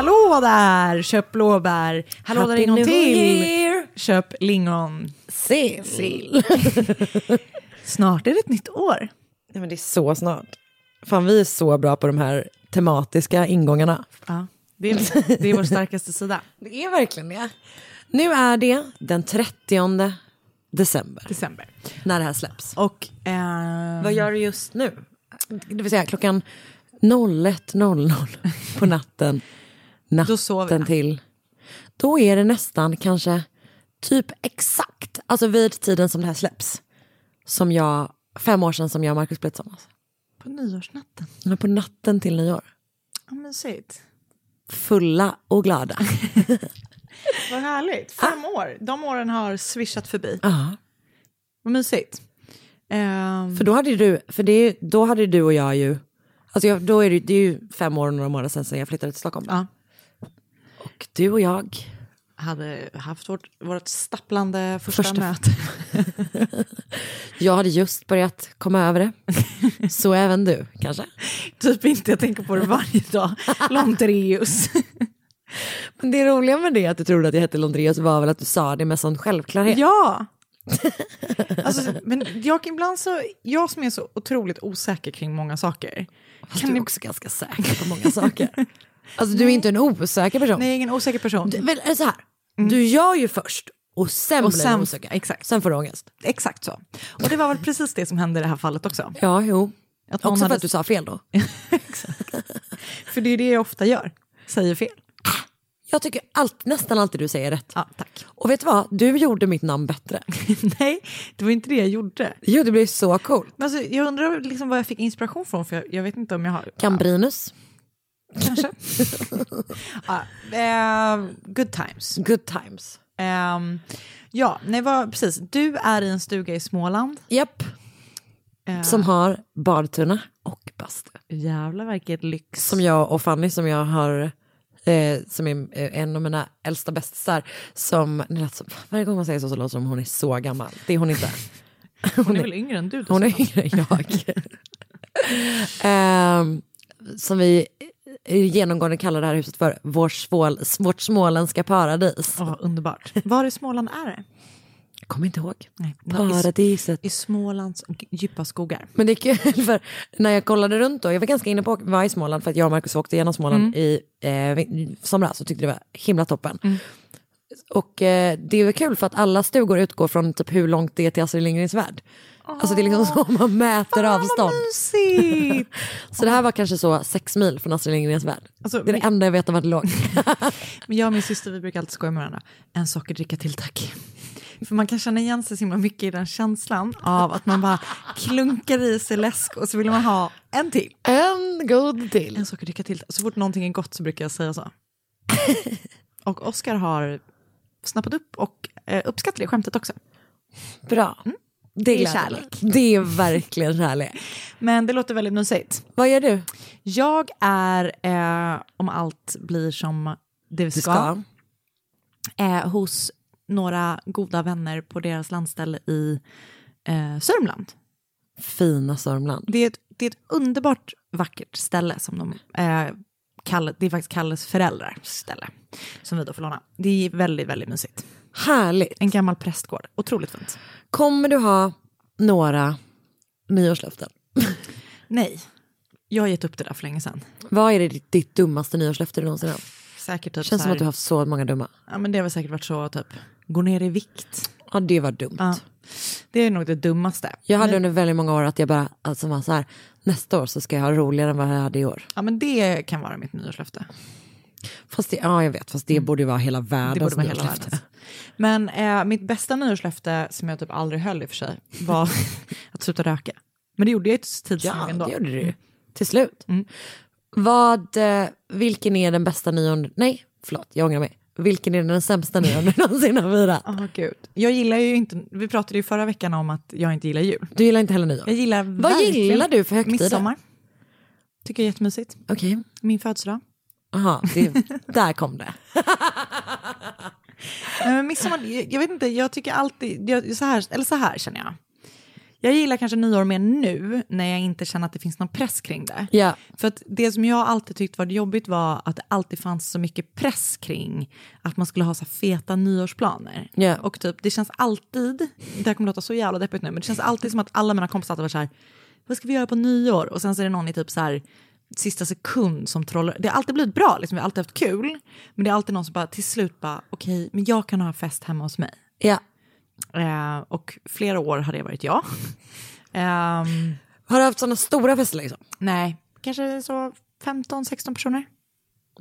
Hallå där! Köp blåbär. Hallå där Happy en gång New till. Year. Köp lingon. Sill. Sill. Snart är det ett nytt år. Nej, men det är så snart. Fan, vi är så bra på de här tematiska ingångarna. Ja, det, är, det är vår starkaste sida. Det är verkligen det. Nu är det den 30 december, December. när det här släpps. Och... Eh, Vad gör du just nu? Det vill säga klockan 01.00 på natten. Då Natten jag. till. Då är det nästan kanske typ exakt, alltså vid tiden som det här släpps. Som jag, fem år sedan som jag och Marcus blev tillsammans. På nyårsnatten. Eller På natten till nyår. Ja, mysigt. Fulla och glada. Vad härligt. Fem år. De åren har swishat förbi. Ja. Vad mysigt. Ehm, För då hade du, för det, då hade du och jag ju, alltså jag, då är det, det är ju fem år och några månader sedan, sedan jag flyttade till Stockholm. ja, Och du och jag, hade haft vårt, vårt stapplande första, Första- möte. jag hade just börjat komma över det. Så även du, kanske. typ inte, jag tänker på det varje dag. Londreus. Men det roliga med det att du trodde att jag hette Londreus var väl att du sa det med sån självklarhet. Ja! alltså, men jag ibland så, jag som är så otroligt osäker kring många saker. Fast Kan du är ni- också ganska säker på många saker. Alltså du är inte en osäker person. Nej, jag är ingen osäker person. Du, väl, så här, du gör ju först och sen Och blir sen- du osäker. exakt. Sen får du ångest. Exakt så. Och det var väl precis det som hände i det här fallet också. Ja, jo. Att Också för hade- att du sa fel då. För det är det jag ofta gör, säger fel. Jag tycker allt, nästan alltid du säger rätt. Ja, tack. Och vet du vad? Du gjorde mitt namn bättre. Nej, det var inte det jag gjorde. Jo, det blev så coolt. Men alltså, jag undrar liksom vad jag fick inspiration från, för jag, jag vet inte om jag har... Gambrinus. Kanske. ja, eh, good times. Good times. Ehm, ja, nej, vad, precis. Du är i en stuga i Småland. Japp. Eh, Som har badtunna och bastu. Jävlar vilket lyx. Som jag och Fanny som jag har, eh, som är eh, en av mina äldsta bästisar, som, varje gång man säger så så låter det som hon är så gammal. Det är hon inte. hon är väl yngre än du? Hon är yngre än jag. Ehm, som vi genomgående kallar det här huset för vår svål, vårt småländska paradis. Ja, underbart. Var i Småland är det? Jag kommer inte ihåg. Nej, I, Paradiset. I Smålands djupa skogar. Men det är kul för när jag kollade runt då, jag var ganska inne på att vara i Småland för att jag och Marcus åkte igenom Småland i eh, somras och tyckte det var himla toppen. Och eh, det är väl kul för att alla stugor utgår från typ hur långt det är till Astrid Lindgrens värld. Alltså det är liksom så man mäter avstånd. Mysigt! Så det här var kanske så sex mil från Astrid Lindgrens värld. Alltså, det är det enda jag vet om vart det låg. Men jag och min syster vi brukar alltid skoja med varandra. En sockerdricka till tack. För man kan känna igen sig så himla mycket i den känslan av att man bara klunkar i sig läsk och så vill man ha en till. En god till. En sockerdricka till. Så fort någonting är gott så brukar jag säga så. Och Oscar har snappat upp och eh, uppskattar det skämtet också. Bra. Det, är gläder kärlek. mig. Det är verkligen kärlek. Men det låter väldigt mysigt. Vad gör du? Jag är, eh, om allt blir som det ska, ska. Eh, hos några goda vänner på deras landställe i eh, Sörmland. Fina Sörmland. Det är, ett, det är ett underbart vackert ställe som de eh, kallar, det är faktiskt Kalles föräldrars ställe som vi då får låna. Det är väldigt, väldigt mysigt. Härligt. En gammal prästgård, otroligt fint. Kommer du ha några nyårslöften? Nej, jag har gett upp det där för länge sedan. Vad är det ditt, ditt dummaste nyårslöfte du någonsin haft? Säkert typ Känns som här, att du har haft så många dumma. ja, men det har väl säkert varit så typ, gå ner i vikt. Ja, det var dumt. Ja. Det är nog det dummaste. Jag hade Men- under väldigt många år att jag bara, alltså var så här, nästa år så ska jag ha roligare än vad jag hade i år. Ja men det kan vara mitt nyårslöfte. Fast det, ja jag vet, fast det borde ju vara hela världens Det borde vara hela nyårslöfte. världens. Men eh, mitt bästa nyårslöfte, som jag typ aldrig höll i och för sig, var att sluta röka. Men det gjorde jag ju Ja, ändå. det gjorde du ju. Till slut. Mm. Vad, eh, vilken är den bästa nyåren, nej förlåt jag ångrar mig. Vilken är den sämsta nyåren du någonsin har firat? Åh, gud. Jag gillar ju inte, vi pratade ju förra veckan om att jag inte gillar jul. Du gillar inte heller nyår? Jag gillar Vad gillar du för högtider? midsommar. Tycker jag är jättemysigt. Okej, Min födelsedag. aha, det, där kom det. Men midsommar, jag, vet inte, jag tycker alltid, jag, så här, eller så här känner jag. Jag gillar kanske nyår mer nu när jag inte känner att det finns någon press kring det. Ja. För att det som jag alltid tyckt var jobbigt var att det alltid fanns så mycket press kring att man skulle ha så feta nyårsplaner. Ja. Och typ, det känns alltid, det här kommer låta så jävla deppigt nu, men det känns alltid som att alla mina kompisar alltid var så här, vad ska vi göra på nyår? Och sen så är det någon i typ så här sista sekund som trollar. Det har alltid blivit bra, liksom. vi har alltid haft kul, men det är alltid någon som bara till slut bara, okej, men jag kan ha fest hemma hos mig. Ja. Eh, och flera år har det varit jag. Ehm, Har du haft sådana stora fester liksom? nej, kanske så 15-16 personer.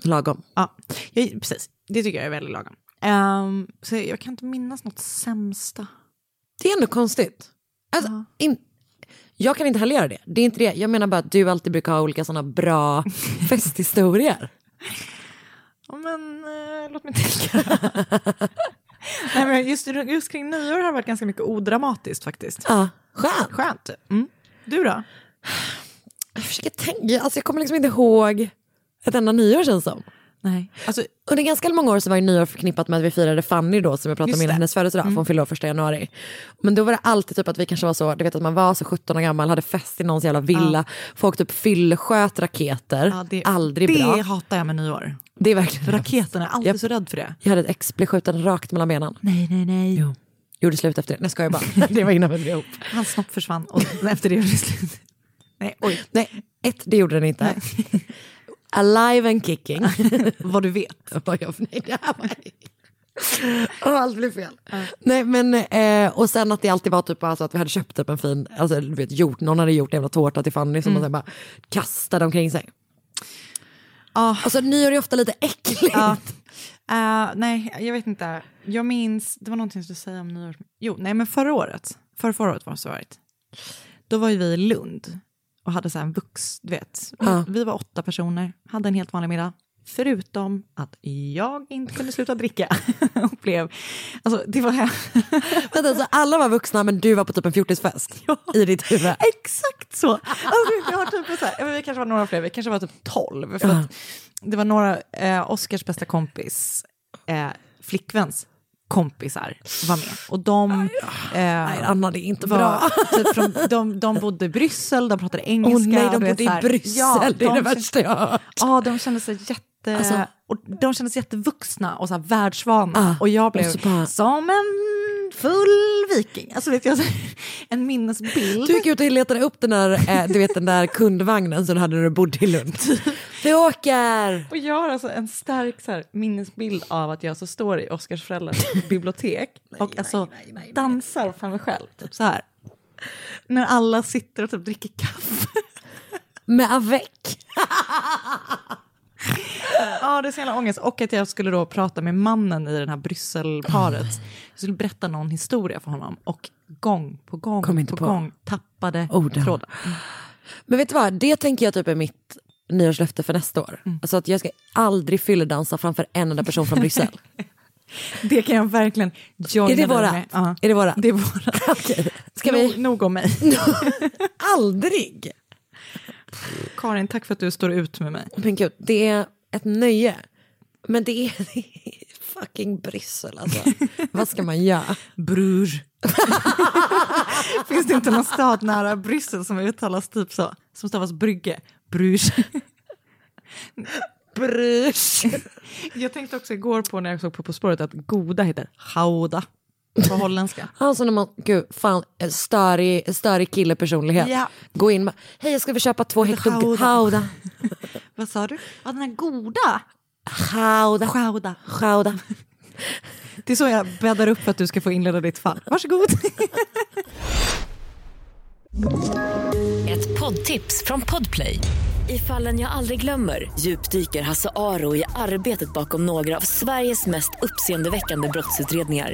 Lagom. Ja, jag, precis. Det tycker jag är väldigt lagom. Ehm, så jag kan inte minnas något sämsta. Det är ändå konstigt. Alltså, in, jag kan inte heller göra det. Det är inte det. Jag menar bara att du alltid brukar ha olika sådana bra festhistorier. Ja, men eh, låt mig tänka. Nej, men just, just kring nyår har det varit ganska mycket odramatiskt faktiskt. Ja, skönt. Skönt. Mm. Du då? Jag försöker tänka, alltså jag kommer liksom inte ihåg ett enda nyår känns som. Nej. Alltså, Under ganska många år så var ju nyår förknippat med att vi firade Fanny då som jag pratade om innan det. Mm. hennes födelsedag, för hon fyllde år första januari. Men då var det alltid typ att vi kanske var så, du vet att man var så 17 år gammal, hade fest i någons jävla villa, folk typ fyllesköt raketer, ja, det, aldrig det bra. hatar jag med nyår. Det är verkligen Raketen är alltid Japp. så rädd för det. Jag hade ett ex blev skjuten rakt mellan benen. Nej, nej, nej. Jo. Gjorde slut efter det. Nej skojar bara. det var innan vi blev ihop. Hans snopp försvann och efter det var det slut. Nej, oj. Nej, ett, det gjorde den inte. Alive and kicking. Vad du vet. Vad jag nej, det här var... Åh, allt blev fel. Nej men, eh, och sen att det alltid var typ alltså, att vi hade köpt typ en fin, alltså du vet gjort, någon hade gjort en jävla tårta till Fanny som man sen bara kastade omkring sig. Ja. Alltså nyår är ofta lite äckligt. Ja. Eh, nej, jag vet inte. Jag minns, det var någonting jag skulle säga om nyår. Jo, nej men förra året, förra, förra året var det så varit. Då var ju vi i Lund och hade så en vux, du vet. Ja. Vi var åtta personer, hade en helt vanlig middag. Förutom att jag inte kunde sluta dricka. och blev, alltså det var här. Vänta, så alla var vuxna men du var på typ en fjortisfest i ditt huvud. Exakt så! Alltså, vi, har typ så här, ja, vi kanske var några fler, vi kanske var typ tolv. För att det var några, eh, Oscars bästa kompis, eh, flickväns kompisar var med. Och de... Eh, Nej Anna det är inte var, bra. typ från, de, de bodde i Bryssel, de pratade engelska. Åh nej, de bodde i. Bryssel, Ja, det är det de värsta jag har hört. Ja, de kände sig jätte... Alltså- och de kändes jättevuxna och så här världsvana. Ah, och jag blev och bara- som en full viking. Alltså vet jag, en minnesbild. Du gick ut och letade upp den där, eh, du vet, den där kundvagnen som du hade när du bodde i Lund. Vi åker! Och jag har alltså en stark så här, minnesbild av att jag så står i Oscars föräldrars bibliotek och alltså dansar för mig själv. Typ så här. När alla sitter och typ dricker kaffe. Med avec. Ja, det är så jävla ångest. Och att jag skulle då prata med mannen i den här Brysselparet. Jag skulle berätta någon historia för honom och gång på gång Kom inte på, på. gång tappade Orden. tråden. Men vet du vad, det tänker jag typ är mitt nyårslöfte för nästa år. Alltså att jag ska aldrig fylledansa framför en enda person från Bryssel. Det kan jag verkligen joina är det dig med. Ja. Är det vårat? Det är vårat. Okej. Ska Nog, vi? nog om mig. Aldrig! Karin, tack för att du står ut med mig. Men gud, det är ett nöje. Men det är, det är fucking Bryssel alltså. Vad ska man göra? Bruges. Finns det inte någon stad nära Bryssel som uttalas typ så? Som stavas brygge? Bruges. Bruges. Jag tänkte också igår på när jag såg på På spåret att goda heter Gouda på holländska. Alltså när man, gud, fan, störig, störig killepersonlighet. Ja. Gå in, hej jag ska vi köpa två hektar Gouda. Gouda. Vad sa du? Ja, den här goda. Gouda. Gouda. Gouda. Det är så jag bäddar upp för att du ska få inleda ditt fall. Varsågod. Ett poddtips från Podplay. I fallen jag aldrig glömmer djupdyker Hasse Aro i arbetet bakom några av Sveriges mest uppseendeväckande brottsutredningar.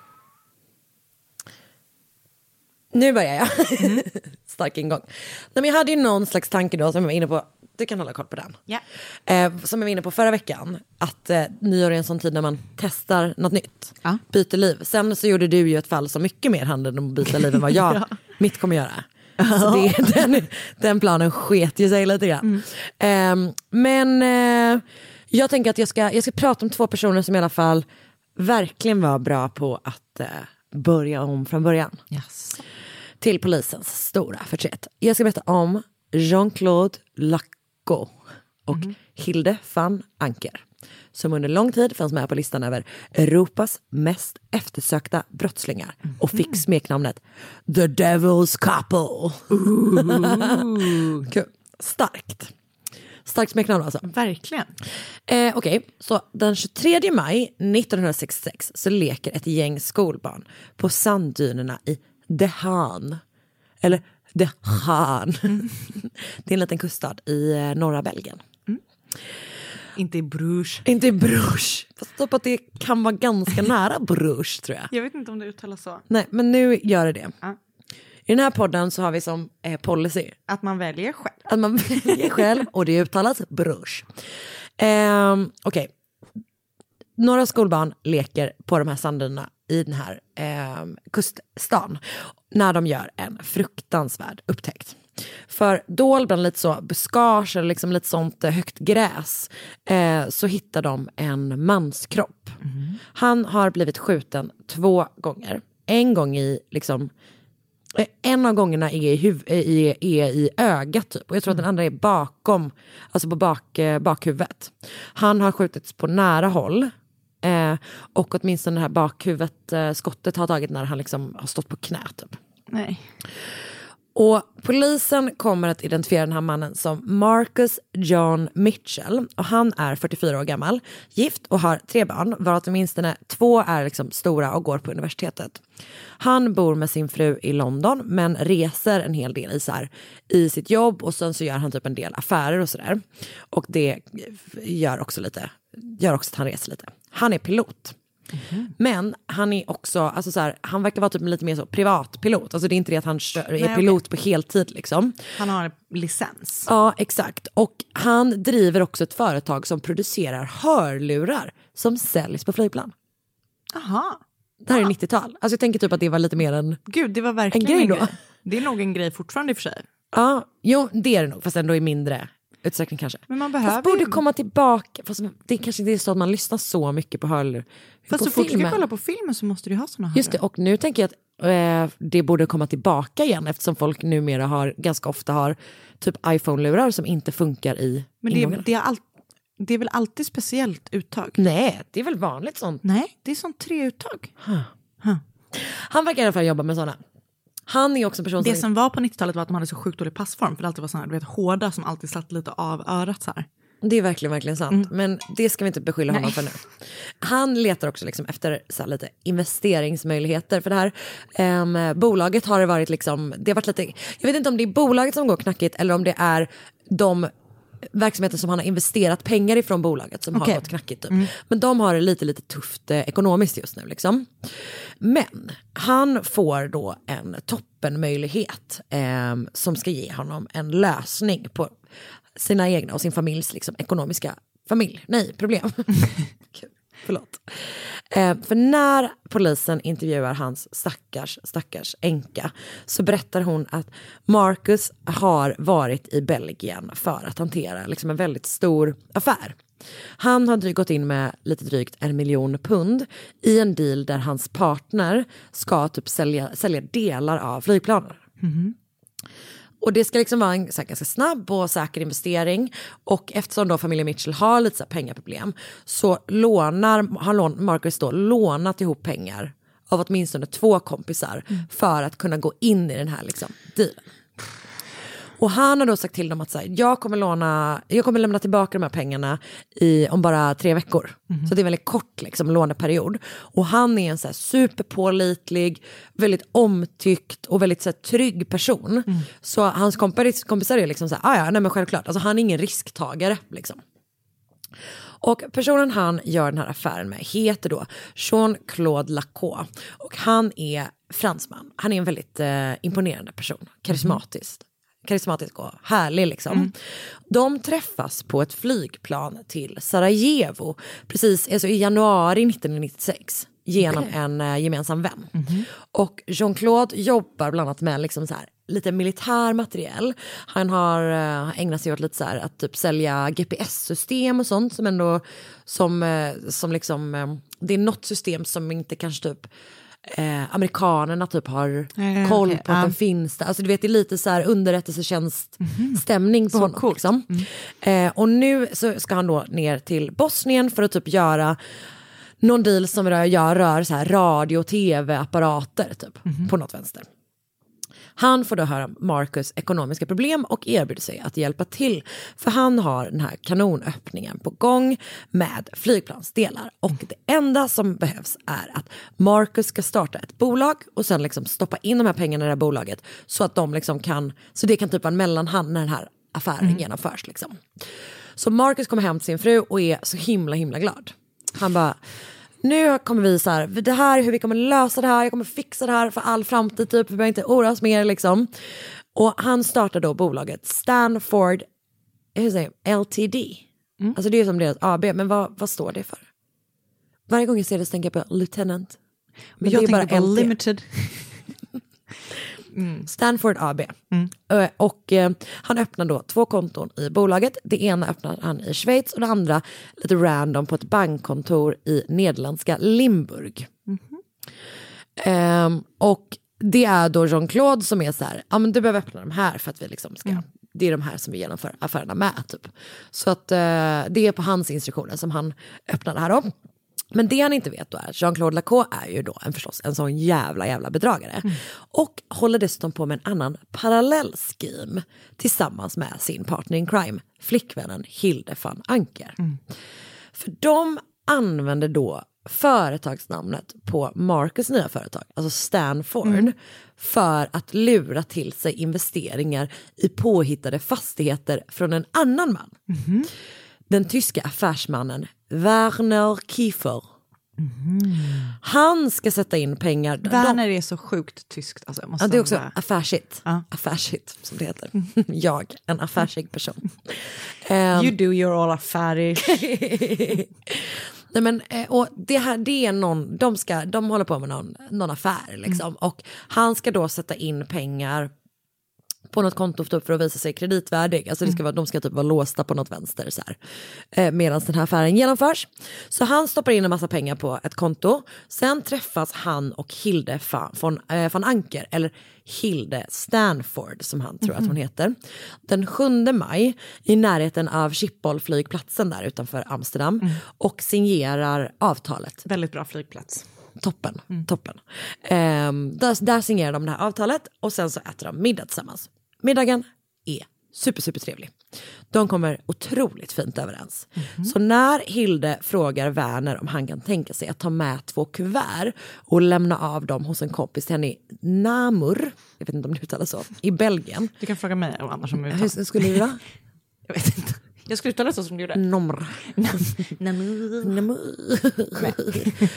Nu börjar jag. Stark ingång. Nej, men jag hade ju någon slags tanke då som jag var inne på, du kan hålla koll på den. Ja. Eh, som jag var inne på förra veckan, att eh, nyår är en sån tid när man testar något nytt. Ja. Byter liv. Sen så gjorde du ju ett fall som mycket mer handlade om att byta liv än vad jag, mitt kommer göra. Så det, den, den planen sket ju sig lite grann. Eh, men eh, jag tänker att jag ska, jag ska prata om två personer som i alla fall verkligen var bra på att eh, börja om från början. Yes. Till polisens stora förtret. Jag ska berätta om Jean-Claude Lacot och Hilde van Anker. Som under lång tid fanns med på listan över Europas mest eftersökta brottslingar. Och fick smeknamnet The Devil's Couple. Kul. Starkt. Starkt smeknamn alltså. Verkligen. Eh, Okej, så den 23 maj 1966 så leker ett gäng skolbarn på sanddynerna i De Haan. Eller De Haan. Det är en liten kuststad i eh, norra Belgien. Inte i Bruges. Inte i Bruges. Fast typ att det kan vara ganska nära Bruges tror jag. Jag vet inte om det uttalas så. Nej, men nu gör det det. Ja. I den här podden så har vi som eh, policy Att man väljer själv. Att man väljer själv och det uttalas brush. Ehm, Okej. Några skolbarn leker på de här sanderna i den här ehm, kuststan när de gör en fruktansvärd upptäckt. För dold bland lite så buskage eller liksom lite sånt eh, högt gräs eh, så hittar de en manskropp. Han har blivit skjuten två gånger. En gång i liksom Eh, en av gångerna är i, huv- eh, i, är i ögat typ. Och jag tror att den andra är bakom, alltså på bak, eh, bakhuvudet. Han har skjutits på nära håll. Eh, och åtminstone det här bakhuvudet, eh, skottet har tagit när han liksom har stått på knä typ. Nej. Och polisen kommer att identifiera den här mannen som Marcus John Mitchell. Och han är 44 år gammal, gift och har tre barn, varav åtminstone två är liksom stora och går på universitetet. Han bor med sin fru i London men reser en hel del i, så här, i sitt jobb och sen så gör han typ en del affärer och sådär. Och det gör också, lite, gör också att han reser lite. Han är pilot. Men han är också, alltså så här, han verkar vara typ lite mer så privatpilot. Alltså det är inte det att han kör, är pilot på heltid liksom. Han har licens. Ja, exakt. Och han driver också ett företag som producerar hörlurar som säljs på flygplan. Aha. Det här är 90-tal. Alltså jag tänker typ att det var lite mer än, Gud, det var verkligen En grej en då. grej. Det är nog en grej fortfarande i och för sig. ja, jo det är det nog, fast ändå i mindre utsträckning kanske. Men man Fast behöver borde ju... komma tillbaka, fast det kanske inte är så att man lyssnar så mycket på hörlurar. Fast på så fort du ska kolla på filmen så måste du ha såna här. Just det, och nu tänker jag att eh, det borde komma tillbaka igen eftersom folk numera har, ganska ofta har typ iPhone-lurar som inte funkar i Men det, ingångarna. det, är all... det är väl alltid speciellt uttag? Nej, det är väl vanligt sånt. Nej, det är sånt treuttag. Han verkar i alla fall jobba med sådana. Han är också en person Det som... som var på 90-talet var att man hade så sjukt dålig passform för det alltid var här, du vet, hårda som alltid satt lite av örat så här. Det är verkligen, verkligen sant. Men det ska vi inte beskylla honom Nej. för nu. Han letar också liksom efter så lite investeringsmöjligheter. För det här ehm, bolaget har det varit liksom, det har varit lite, jag vet inte om det är bolaget som går knackigt eller om det är de verksamheter som han har investerat pengar ifrån bolaget som Okej. har gått knackigt. Typ. Men de har det lite, lite tufft eh, ekonomiskt just nu. Liksom. Men han får då en toppenmöjlighet eh, som ska ge honom en lösning på sina egna och sin familjs liksom, ekonomiska familj. Nej, problem. Förlåt. Eh, för när polisen intervjuar hans stackars, stackars änka så berättar hon att Marcus har varit i Belgien för att hantera liksom, en väldigt stor affär. Han har gått in med lite drygt en miljon pund i en deal där hans partner ska typ sälja, sälja delar av flygplanen. Mhm. Och det ska liksom vara en så här, ganska snabb och säker investering. Och eftersom då familjen Mitchell har lite så här, pengaproblem så lånar, har lån, Marcus då lånat ihop pengar av åtminstone två kompisar för att kunna gå in i den här liksom, dealen. Och han har då sagt till dem att så här, jag, kommer låna, jag kommer lämna tillbaka de här pengarna i, om bara tre veckor. Så det är en väldigt kort liksom, låneperiod. Och han är en så här, superpålitlig, väldigt omtyckt och väldigt så här, trygg person. Så hans kompis, kompisar är liksom så här, "Ah, ja, nej men självklart, alltså, han är ingen risktagare. Liksom. Och personen han gör den här affären med heter då Jean-Claude Lacaux. Och han är fransman. Han är en väldigt eh, imponerande person, karismatisk. Karismatisk och härlig liksom. De träffas på ett flygplan till Sarajevo precis alltså i januari 1996 genom en eh, gemensam vän. Och Jean-Claude jobbar bland annat med liksom så här, lite militär materiel. Han har eh, ägnat sig åt lite så här, att typ sälja GPS-system och sånt som ändå som, eh, som liksom, det är något system som inte kanske typ eh, amerikanerna typ har Eh, koll okej, på att ja. den finns där. Alltså du vet det är lite så här underrättelsetjänst-stämning på honom. Liksom. Eh, och nu så ska han då ner till Bosnien för att typ göra någon deal som rör, jag rör så här radio och tv-apparater typ, på något vänster. Han får då höra Marcus ekonomiska problem och erbjuder sig att hjälpa till. För han har den här kanonöppningen på gång med flygplansdelar. Och det enda som behövs är att Marcus ska starta ett bolag och sen liksom stoppa in de här pengarna i det här bolaget. Så att de liksom kan, så det kan typ vara en mellanhand när den här affären genomförs. Liksom. Så Marcus kommer hem till sin fru och är så himla himla glad. Han bara, nu kommer vi så här, det här är hur vi kommer lösa det här, jag kommer fixa det här för all framtid typ, vi behöver inte oroa oss mer liksom. Och han startar då bolaget Stanford hur säger jag, LTD. Alltså det är som deras AB, men vad, vad står det för? Varje gång jag ser det så tänker jag på Lieutenant. Men jag det är tänker på LT. limited. Stanford AB. Ö, Och eh, han öppnar då två konton i bolaget. Det ena öppnar han i Schweiz och det andra lite random på ett bankkontor i nederländska Limburg. Ehm, och det är då Jean-Claude som är så här, ja men du behöver öppna de här för att vi liksom ska, det är de här som vi genomför affärerna med typ. Så att eh, det är på hans instruktioner som han öppnar det här då. Men det han inte vet då är att Jean-Claude Lacaux är ju då en, förstås en sån jävla jävla bedragare. Och håller dessutom på med en annan parallell scheme tillsammans med sin partner in crime, flickvännen Hilde van Anker. För de använder då företagsnamnet på Marcus nya företag, alltså Stanford, för att lura till sig investeringar i påhittade fastigheter från en annan man. Den tyska affärsmannen Werner Kiefer. Han ska sätta in pengar. Werner är så sjukt tyskt. Alltså, jag måste Ja, det är också bara- affärsigt. Ja. Affärsigt som det heter. Jag, en affärsig person. Ehm, You do your all affärer. Nej, men, eh, och det här det är någon, de, ska, de håller på med någon, någon affär liksom. Och han ska då sätta in pengar på något konto typ, för att visa sig kreditvärdig. Alltså det ska vara, de ska typ vara låsta på något vänster så här. Eh, medan den här affären genomförs. Så han stoppar in en massa pengar på ett konto. Sen träffas han och Hilde von, eh, van Anker, eller Hilde Stanford som han tror att hon heter. Den 7 maj i närheten av Schiphol-flygplatsen där utanför Amsterdam. Och signerar avtalet Väldigt bra flygplats. Toppen, toppen. Ehm, där, där signerar de det här avtalet och sen så äter de middag tillsammans. Middagen är super, super trevlig. De kommer otroligt fint överens. Så när Hilde frågar Werner om han kan tänka sig att ta med två kuvert och lämna av dem hos en kompis till henne i Namur, jag vet inte om det uttalas så, i Belgien. Du kan fråga mig annars om Hur skulle det vara? Jag vet inte. Jag skulle uttala så som du gjorde. Nomr. Namur. Namur.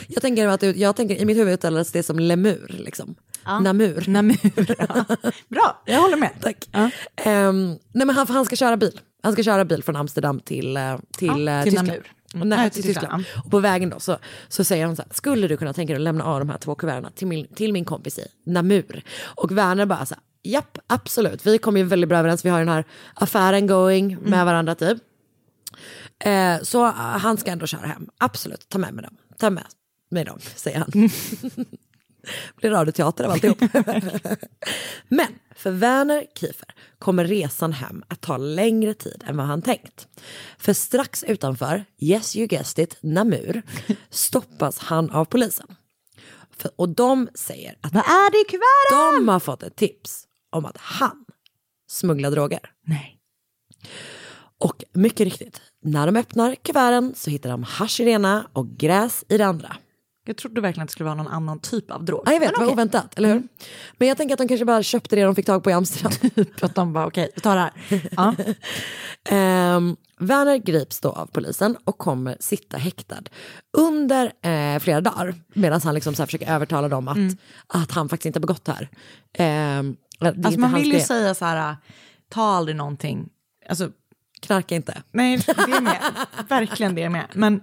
jag, tänker att, jag tänker i mitt huvud uttalas det som lemur. Liksom. Namur. Namur. Ja. Bra, jag håller med. Tack. Ja. Ehm, nej, men han, han ska köra bil. Han ska köra bil från Amsterdam till, eh, till, Ja, eh, till Tyskland. Namur. Nej, Nej, till Tyskland. Och på vägen då så, så säger han så här, skulle du kunna tänka dig att lämna av de här två kuverten till min, till min kompis i Namur? Och Werner bara så här, japp, absolut. Vi kommer ju väldigt bra överens, vi har den här affären going med varandra typ. Eh, så eh, han ska ändå köra hem, absolut, ta med mig dem. Ta med mig dem, säger han. blir radioteater av alltihop. Men för Werner Kiefer kommer resan hem att ta längre tid än vad han tänkt. För strax utanför, yes you guessed it, Namur, stoppas han av polisen. För, och de säger att Vad är det i kuvertet? de har fått ett tips om att han smugglar droger. Nej. Och mycket riktigt, när de öppnar kuverten så hittar de hasch i det ena och gräs i det andra. Jag trodde verkligen att det skulle vara någon annan typ av drog. Ja, jag vet, Men vad okej. oväntat, eller hur? Men jag tänker att de kanske bara köpte det de fick tag på i Amsterdam. Typ att de bara okej, vi tar det här. Ja. Um, Werner grips då av polisen och kommer sitta häktad under eh, flera dagar medan han liksom så försöker övertala dem att, att han faktiskt inte har begått det här. Det är Alltså man vill ju grej. säga så här, ta aldrig någonting. Alltså, Knarka inte, nej, det med. Verkligen det med. Men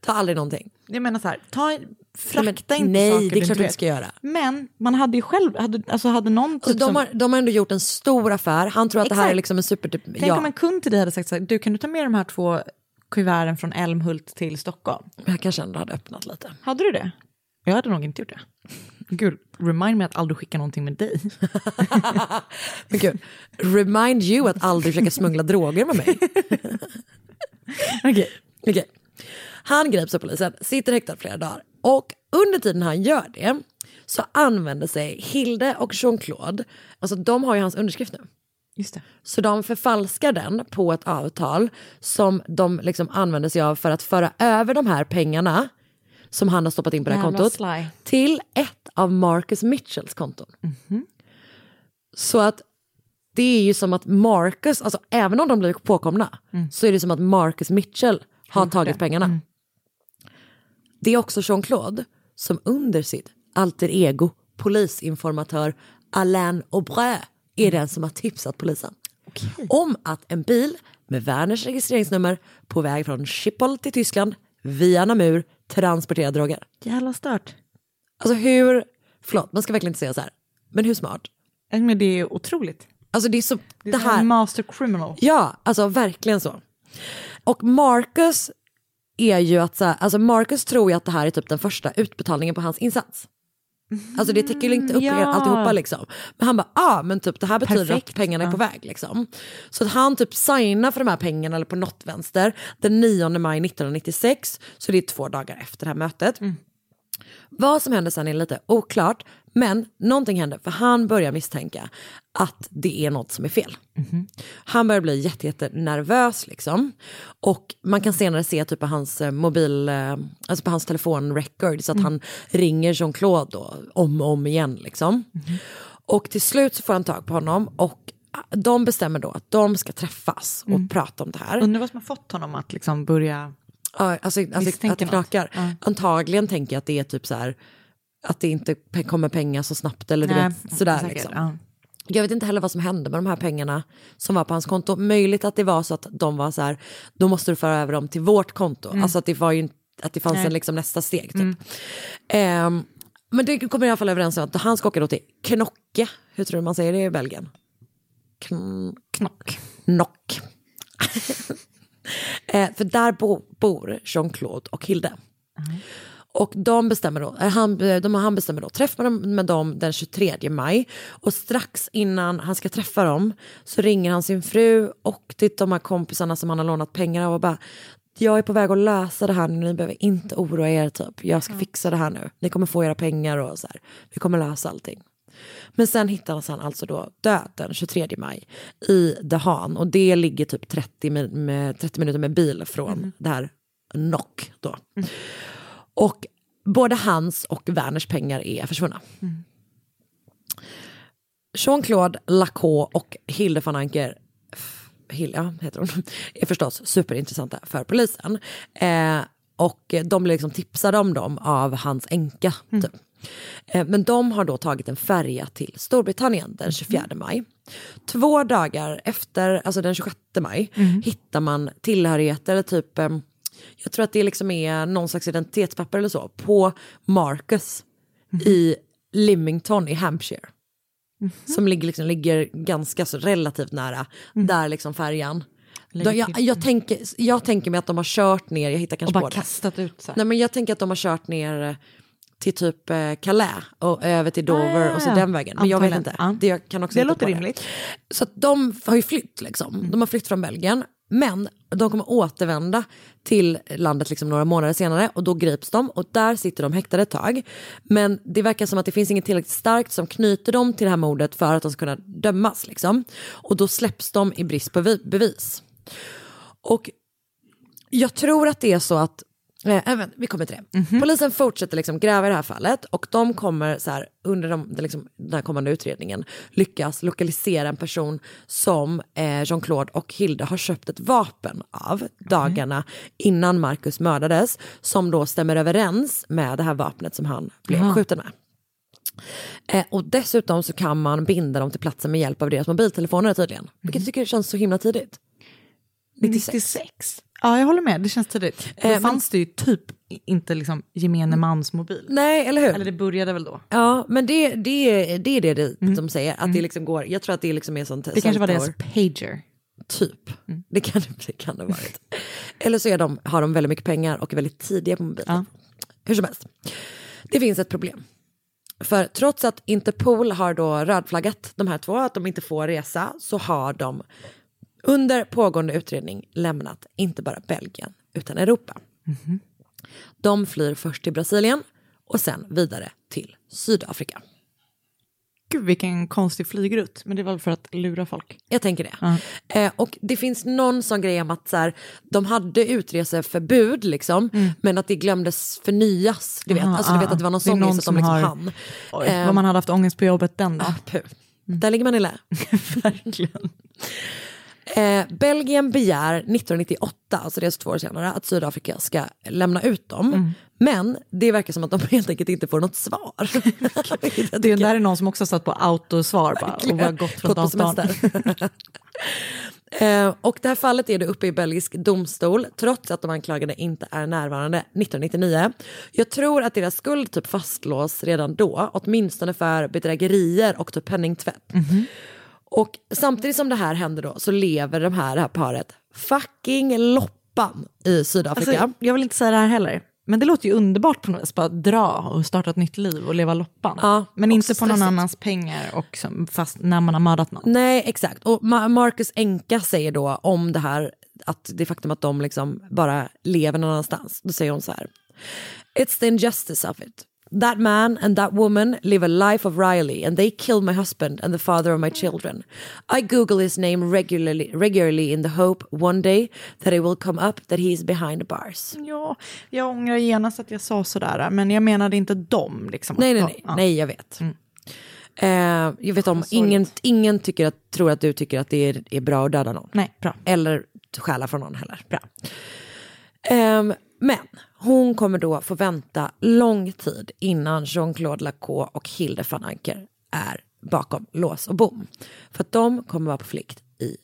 ta aldrig någonting. jag menar så här, ta, frakta Men inte nej, saker det är klart du inte ska göra. Men man hade ju själv, hade, alltså hade någon typ Alltså, de, som, har, de har ändå gjort en stor affär, han tror att det här är Exakt. liksom en supertyp. Tänk Ja, om en kund till dig hade sagt så här, du kan du ta med de här två kuverten från Älmhult till Stockholm? jag kanske ändå hade öppnat lite. Hade du det? Jag hade nog inte gjort det. Gud, remind me att aldrig skicka någonting med dig. Men gud, remind you att aldrig försöka smuggla droger med mig. Okej. Okej. Han grips av polisen, sitter häktad flera dagar och under tiden han gör det så använder sig Hilde och Jean-Claude, alltså de har ju hans underskrift nu. Just det. Så de förfalskar den på ett avtal som de liksom använder sig av för att föra över de här pengarna som han har stoppat in på det här kontot sly. till ett av Marcus Mitchells konton. Mhm. Så att det är ju som att Marcus, alltså även om de blir påkomna, så är det som att Marcus Mitchell har tagit pengarna. Det är också Jean-Claude som under sitt alter ego polisinformatör Alain Aubrey är den som har tipsat polisen om att en bil med Werners registreringsnummer på väg från Schiphol till Tyskland via Namur transporterar droger. Jävla stört. Alltså hur, förlåt man ska verkligen inte säga så här, men hur smart? Men det är otroligt. Alltså det är så, Det, det är här, en master criminal. Ja, alltså verkligen så. Och Marcus är ju att så här, alltså Marcus tror ju att det här är typ den första utbetalningen på hans insats. Alltså det täcker ju inte upp ja. alltihopa liksom. Men han bara, ah, men typ det här betyder Perfekt, att pengarna är på väg liksom. Så att han typ signar för de här pengarna eller på något vänster den 9 maj 1996. Så det är två dagar efter det här mötet. Vad som händer sen är lite oklart, men någonting händer för han börjar misstänka att det är något som är fel. Han börjar bli jätte, jätte nervös liksom. Och man kan senare se typ på hans eh, mobil, eh, alltså på hans telefonrecord så att han ringer Jean-Claude då, om och om igen liksom. Och till slut så får han tag på honom och ah, de bestämmer då att de ska träffas och prata om det här. Undrar vad som har fått honom att liksom börja... Ja, alltså, alltså att det knakar. Ja. Antagligen tänker jag att det är typ så här att det inte kommer pengar så snabbt eller du Nej, vet sådär säkert, liksom. ja. Jag vet inte heller vad som hände med de här pengarna som var på hans konto. Möjligt att det var så att de var så här, då måste du föra över dem till vårt konto. Alltså att det var ju att det fanns Nej. en liksom nästa steg typ. Ehm, men det kommer i alla fall överens om att han ska åka då till Knocke, hur tror du man säger det i Belgien? Kn- Knock. Knock. eh, för där bo, bor Jean-Claude och Hilde. Och de bestämmer då, eh, han, eh, de, han bestämmer då träff med dem, med dem den 23 maj. Och strax innan han ska träffa dem så ringer han sin fru och till de här kompisarna som han har lånat pengar av och bara jag är på väg att lösa det här nu, ni behöver inte oroa er typ. Jag ska fixa det här nu. Ni kommer få era pengar och så här. Vi kommer lösa allting. Men sen hittades han alltså då död den 23 maj i The Han och det ligger typ 30, min- med, 30 minuter med bil från det här Nock då. Och både hans och Werners pengar är försvunna. Jean-Claude Lacaux och Hilde van Anker Hilja heter hon, är förstås superintressanta för polisen. Eh, och de blir liksom tipsade om dem av hans änka. Typ. Eh, Men de har då tagit en färja till Storbritannien den 24 maj. Två dagar efter, alltså den 26 maj, hittar man tillhörigheter, typ, eh, jag tror att det liksom är någon slags identitetspapper eller så, på Marcus i Lymington i Hampshire. Som ligger, liksom, ligger ganska så relativt nära där liksom färjan. Då, jag, jag, tänker, jag tänker mig att de har kört ner, jag hittar Och kanske bara på det. kastat ut så här. Nej men jag tänker att de har kört ner eh, till typ eh, Calais och över till Dover Ah, och så ja. den vägen. Men jag vet inte. Ja. Det jag kan också Det låter rimligt. Så att de har ju flytt liksom. De har flytt från Belgien. Men de kommer återvända till landet liksom några månader senare och då grips de och där sitter de häktade ett tag. Men det verkar som att det finns inget tillräckligt starkt som knyter dem till det här mordet för att de ska kunna dömas. Liksom. Och då släpps de i brist på vi- bevis. Och jag tror att det är så att även, vi kommer till det. Polisen fortsätter liksom gräva i det här fallet och de kommer så här, under de, den, liksom, den här kommande utredningen lyckas lokalisera en person som eh, Jean-Claude och Hilde har köpt ett vapen av dagarna innan Marcus mördades som då stämmer överens med det här vapnet som han blev Jaha. skjuten med. Eh, och dessutom så kan man binda dem till platsen med hjälp av deras mobiltelefoner tydligen. Vilket jag tycker känns så himla tidigt. 96. 96? Ja, jag håller med. Det känns tidigt. Då Eh, fanns det ju typ inte liksom gemene mans mobil. Nej, eller hur? Eller det började väl då. Ja, men det, det, det är det, det de säger. Att det liksom går, jag tror att det liksom är sånt. Mm. Det kanske var deras pager. Typ. Det, kan, det kan det ha varit. Eller så är de, har de väldigt mycket pengar och är väldigt tidiga på mobilen. Hur som helst. Det finns ett problem. För trots att Interpol har då rödflaggat de här två, att de inte får resa, så har de under pågående utredning lämnat inte bara Belgien utan Europa. De flyr först till Brasilien och sen vidare till Sydafrika. Gud vilken konstig flygrutt. Men det var väl för att lura folk. Jag tänker det. Eh, och det finns någon sån grej om att så här, de hade utreseförbud liksom, men att det glömdes förnyas. Du vet, Aha, alltså, du vet ah, att det var någon det sån grej så att de som liksom har- hann. Oj, Eh, vad man hade haft ångest på jobbet den dagen. puh. Där ligger man i lä. Verkligen. Eh, Belgien begär 1998, alltså det är två år senare, att Sydafrika ska lämna ut dem. Mm. Men det verkar som att de helt enkelt inte får något svar. Det där är någon som också satt på autosvar bara, och bara gått från Gått datorn. Eh, och det här fallet är det uppe i belgisk domstol trots att de anklagade inte är närvarande 1999. Jag tror att deras skuld typ fastlås redan då, åtminstone för bedrägerier och typ penningtvätt. Och samtidigt som det här händer då så lever de här, det här paret fucking loppan i Sydafrika. Alltså, jag vill inte säga det här heller. Men det låter ju underbart på något vis, bara dra och starta ett nytt liv och leva loppan. Ja, men inte på någon annans pengar och fast när man har mördat någon. Nej, exakt. Och Ma- Marcus Enka säger då om det här, att det faktum att de liksom bara lever någon annanstans. Då säger hon så här. It's the injustice of it. That man and that woman live a life of Riley and they killed my husband and the father of my children. I google his name regularly, regularly in the hope one day that it will come up that he is behind bars. Ja, jag ångrar genast att jag sa sådär, men jag menade inte dem. Liksom. Nej, nej, nej. Ja. nej jag vet. Eh, jag vet om, ingen, ingen tycker att, tror att du tycker att det är, är bra att döda någon. Nej, bra. Eller stjäla från någon heller. Bra. Ehm, men hon kommer då få vänta lång tid innan Jean-Claude Lacaux och Hilde van Anker är bakom lås och bom. För att de kommer vara på flykt i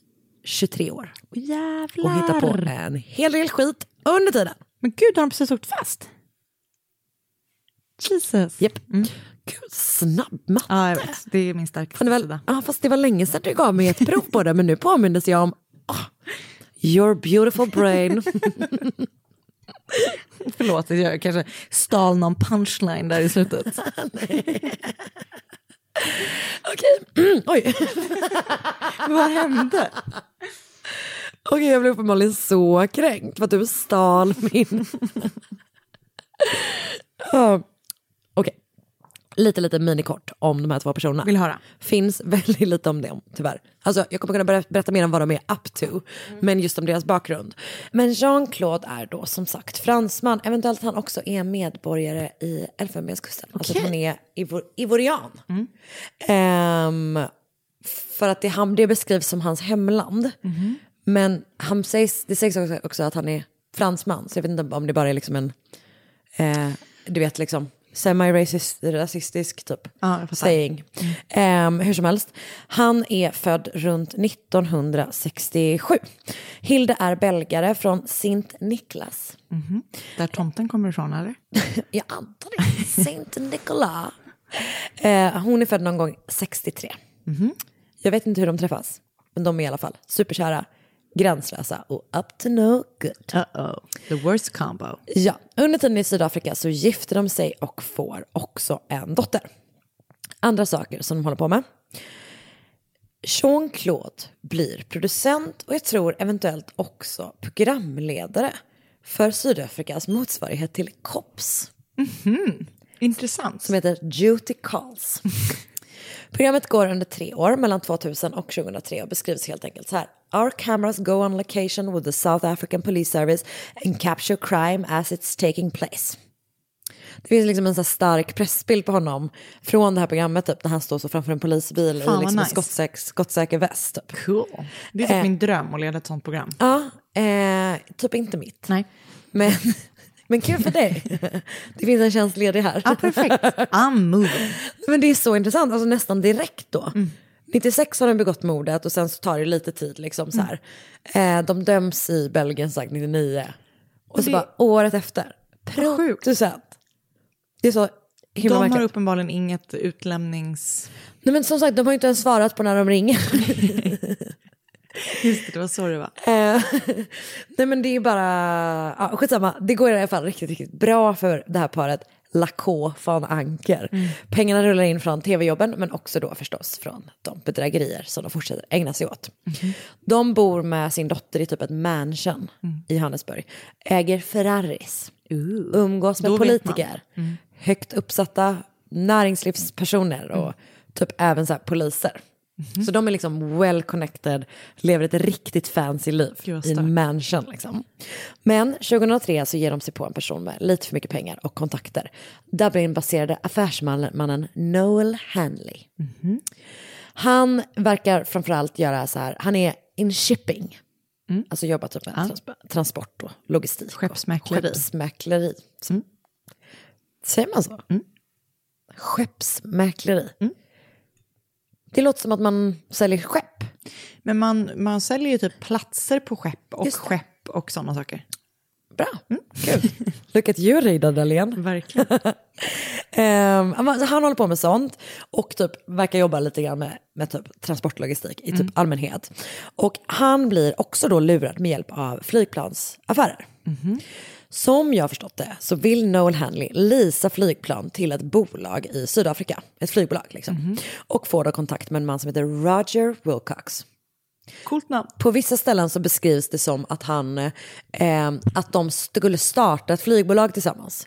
23 år Jävlar. och hitta på en hel del skit under tiden. Men gud, har de precis åkt fast? Jesus. Japp. Gud, snabb matte. Ja, jag vet. Det är min starkaste var, sida. ja, fast det var länge sedan du gav mig ett prov på det, men nu påmindes jag om oh, your beautiful brain. Förlåt, jag kanske stal någon punchline där i slutet. Okej, oj. Vad hände? Okej, jag blev uppenbarligen så kränkt för att du stal min... Okej, lite lite minikort om de här två personerna. Vill höra. Finns väldigt lite om dem tyvärr. Alltså, jag kommer kunna ber- berätta mer om vad de är up to, men just om deras bakgrund. Men Jean-Claude är då som sagt fransman, eventuellt han också är medborgare i Elfenbenskusten. Alltså att han är ivor- ivorian. Ehm, för att det, han, det beskrivs som hans hemland. Men han sägs, det sägs också, också att han är fransman, så jag vet inte om det bara är liksom en, eh, du vet liksom, semi-rasistisk typ Ja, saying. Ehm, hur som helst, han är född runt 1967. Hilde är belgare från Sint Niklas. Där tomten kommer ifrån eller? Jag antar det. Saint Nicolas. Eh, hon är född någon gång 63. Jag vet inte hur de träffas, men de är i alla fall superkära, gränslösa och up to no good. Uh-oh. The worst combo. Ja, under tiden i Sydafrika så gifter de sig och får också en dotter. Andra saker som de håller på med. Jean-Claude blir producent och jag tror eventuellt också programledare för Sydafrikas motsvarighet till COPS Intressant. som heter Duty Calls. Programmet går under tre år, mellan 2000 och 2003 och beskrivs helt enkelt så här. Our cameras go on location with the South African Police Service and capture crime as it's taking place. Det finns liksom en så stark pressbild på honom från det här programmet typ, när han står så framför en polisbil Fan, i liksom en nice. skottsäker, skottsäker väst. Typ. Cool. Det är typ Eh. min dröm att leda ett sånt program. Ja, eh, typ inte mitt. Nej. Men, men kul för dig. Det finns en tjänst ledig här. Ja, perfekt. I'm moving. Men det är så intressant, alltså nästan direkt då. 96 har de begått mordet och sen så tar det lite tid liksom så här. Eh, de döms i Belgien sagt 99. Och så det- bara året efter. Producent. Det är så himla De har uppenbarligen inget utlämnings... Nej men som sagt, de har ju inte ens svarat på när de ringer. Just det, det var så det var. Eh, Nej men det är bara, ja, skitsamma. Det går i alla fall riktigt, riktigt bra för det här paret Lacaux van Anker. Pengarna rullar in från tv-jobben men också då förstås från de bedrägerier som de fortsätter ägna sig åt. De bor med sin dotter i typ ett mansion i Johannesburg. Äger Ferraris. Umgås med Då politiker. Högt uppsatta näringslivspersoner och typ även så här poliser. Så de är liksom well connected, lever ett riktigt fancy liv i en mansion. Liksom. Men 2003 så ger de sig på en person med lite för mycket pengar och kontakter. Dublin-baserade affärsmannen Noel Hanley. Han verkar framförallt göra så här, han är in shipping. Alltså jobbar typ med trans- transport och logistik. och Skeppsmäkleri. Skeppsmäkleri. Säger man så? Skeppsmäkleri. Det låter som att man säljer skepp. Men man, man säljer ju typ platser på skepp och skepp och sådana saker. Bra, kul. Look at you Reidar Dahlén. Verkligen. Ehm, han- håller på med sånt och typ verkar jobba lite grann med, med typ transportlogistik i typ allmänhet. Och han blir också då lurad med hjälp av flygplansaffärer. Som jag har förstått det så vill Noel Hanley leasa flygplan till ett bolag i Sydafrika. Ett flygbolag liksom. Och får då kontakt med en man som heter Roger Wilcox. Coolt namn. På vissa ställen så beskrivs det som att, han, eh, att de skulle starta ett flygbolag tillsammans.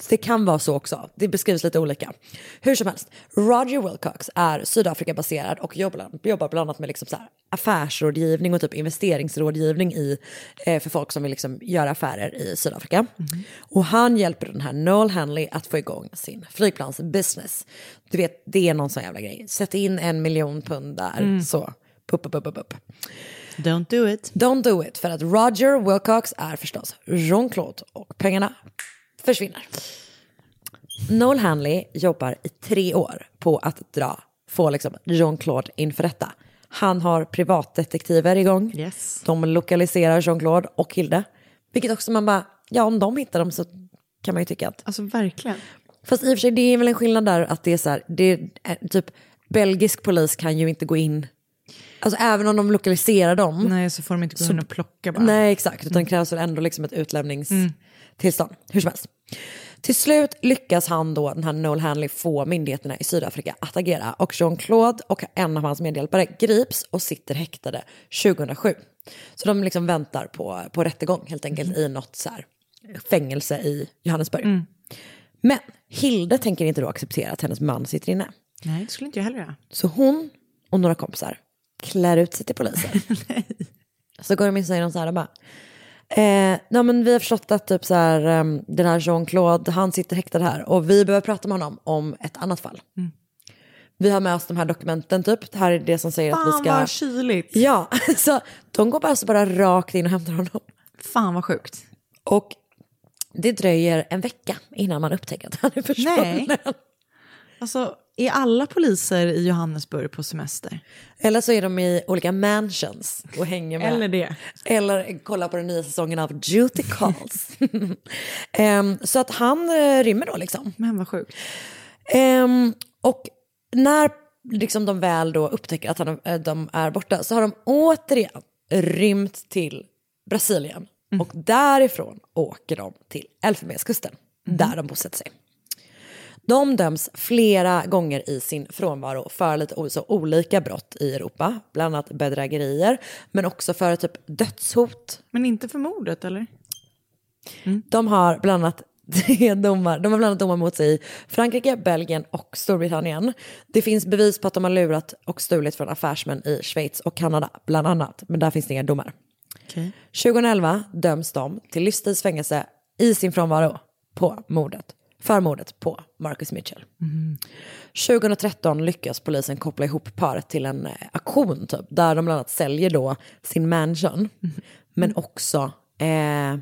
Så det kan vara så också. Det beskrivs lite olika. Hur som helst, Roger Wilcox är Sydafrika-baserad och jobbar, jobbar bland annat med liksom så här affärsrådgivning och typ investeringsrådgivning i, eh, för folk som vill liksom göra affärer i Sydafrika. Och han hjälper den här Noel Hanley att få igång sin flygplansbusiness. Du vet, det är någon sån jävla grej. Sätt in en miljon pund där, så. Pup, pup, pup, pup. Don't do it. Don't do it, för att Roger Wilcox är förstås Jean-Claude och pengarna försvinner. Noel Hanley jobbar i tre år på att dra, få liksom Jean-Claude inför rätta. Han har privatdetektiver igång. Yes. De lokaliserar Jean-Claude och Hilde. Vilket också man bara, ja om de hittar dem så kan man ju tycka att... Alltså verkligen. Fast i och för sig det är väl en skillnad där att det är så här, det är, typ belgisk polis kan ju inte gå in, alltså även om de lokaliserar dem. Nej, så får de inte gå in och plocka bara. Nej, exakt. Utan det krävs väl ändå liksom ett utlämningstillstånd. Hur som helst. Till slut lyckas han då, den här Noel Hanley, få myndigheterna i Sydafrika att agera. Och Jean-Claude och en av hans medhjälpare grips och sitter häktade 2007. Så de liksom väntar på, på rättegång helt enkelt i något så här fängelse i Johannesburg. Men Hilde tänker inte då acceptera att hennes man sitter inne. Nej, det skulle inte jag heller göra. Så hon och några kompisar klär ut sig till poliser. så går de in och säger de så här, de bara, eh, nej, men vi har förstått att typ så här, um, den här Jean-Claude, han sitter häktad här och vi behöver prata med honom om ett annat fall. vi har med oss de här dokumenten typ. Det här är det som säger att vi Fan ska... vad kyligt. Ja, så de går bara, alltså bara rakt in och hämtar honom. Fan vad sjukt. Och det dröjer en vecka innan man upptäcker att han är försvunnen. Nej. Alltså, är alla poliser i Johannesburg på semester? Eller så är de i olika mansions och hänger med. Eller det. Eller kollar på den nya säsongen av Duty Calls. Em, så att han eh, rymmer då liksom. Men vad sjukt. Ehm, och när liksom de väl då upptäcker att han, eh, de är borta så har de återigen rymt till Brasilien. Och därifrån åker de till Elfenbenskusten, där de bosätter sig. De döms flera gånger i sin frånvaro för lite så olika brott i Europa, bland annat bedrägerier, men också för typ dödshot. Men inte för mordet eller? De har bland annat tre domar, de har bland annat domar mot sig i Frankrike, Belgien och Storbritannien. Det finns bevis på att de har lurat och stulit från affärsmän i Schweiz och Kanada, bland annat, men där finns det inga domar. 2011 döms de till livstids fängelse i sin frånvaro på mordet, för mordet på Marcus Mitchell. 2013 lyckas polisen koppla ihop paret till en eh, auktion typ, där de bland annat säljer då sin mansion, men också eh,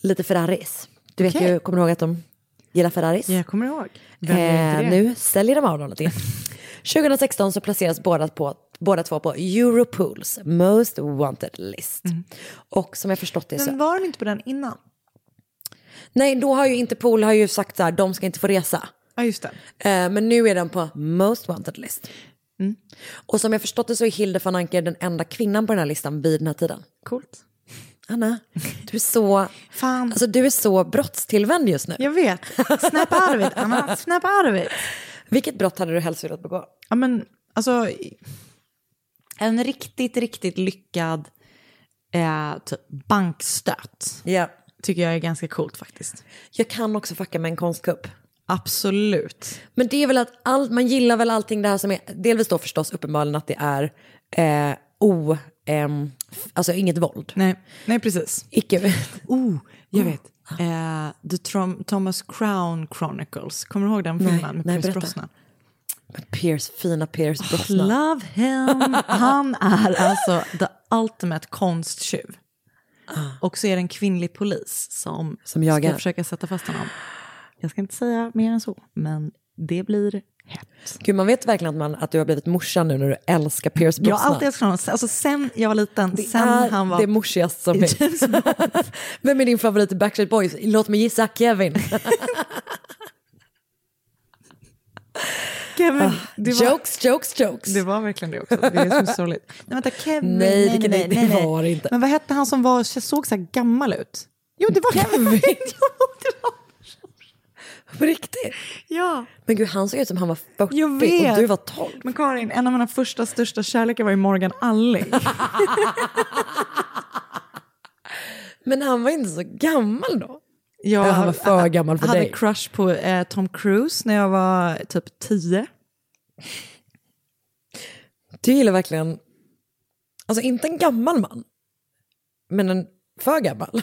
lite Ferraris. Du vet Okej. ju, kommer du ihåg att de gillar Ferraris? Jag kommer ihåg. Eh, nu säljer de av dem lite grann. 2016 så placeras båda, på, båda två på Europols Most Wanted List. Och som jag förstått det så... Men var de inte på den innan? Nej, då har ju Interpol har ju sagt så här, de ska inte få resa. Ja, just det. Eh, men nu är de på Most Wanted List. Och som jag förstått det så är Hilde van Anker den enda kvinnan på den här listan vid den här tiden. Coolt. Anna, du är så, Fan. alltså, du är så brottstillvänd just nu. Jag vet. Snap out of it, Anna. Snap out of it. Vilket brott hade du helst velat begå? Ja, men alltså... En riktigt, riktigt lyckad eh, typ bankstöt Ja. Tycker jag är ganska coolt faktiskt. Jag kan också fucka med en konstkupp. Absolut. Men det är väl att all, man gillar väl allting det här som är, delvis då förstås uppenbarligen att det är eh, o, f- alltså inget våld. Nej, nej precis. Icke, Oh, jag vet. Eh, The Trom- Thomas Crown Chronicles. Kommer du ihåg den filmen med nej, Pierce. Brosnan? Pierce, fina Pierce Brosnan. Love him. Han är alltså the ultimate konsttjuv. Och så är det en kvinnlig polis som, Som jagar. ska försöka sätta fast honom. Jag ska inte säga mer än så, men det blir hett. Gud, man vet verkligen att, man, att du har blivit morsan nu när du älskar Pierce Jag Brosnan. har alltid älskat honom. Alltså sen jag var liten, det sen är han var... det morsigaste som finns. Vem är din favorit i Backstreet Boys? Låt mig gissa, Kevin. Kevin, det var, Jokes, jokes, jokes. det var verkligen det också. Det är så sorgligt. Nej, vänta, Kevin. Nej, vilken- det var det inte. Men vad hette han som var, såg så här gammal ut? Jo, det var Kevin. På riktigt? Ja. Men gud, han såg ut som han var 40 Jag vet. och du var 12. Men Karin, en av mina första största kärlekar var ju Morgan Alling. Men han var inte så gammal då. Jag Ja, han var för gammal för hade dig. crush på eh, Tom Cruise när jag var typ 10. Du gillar verkligen, alltså inte en gammal man, men en för gammal.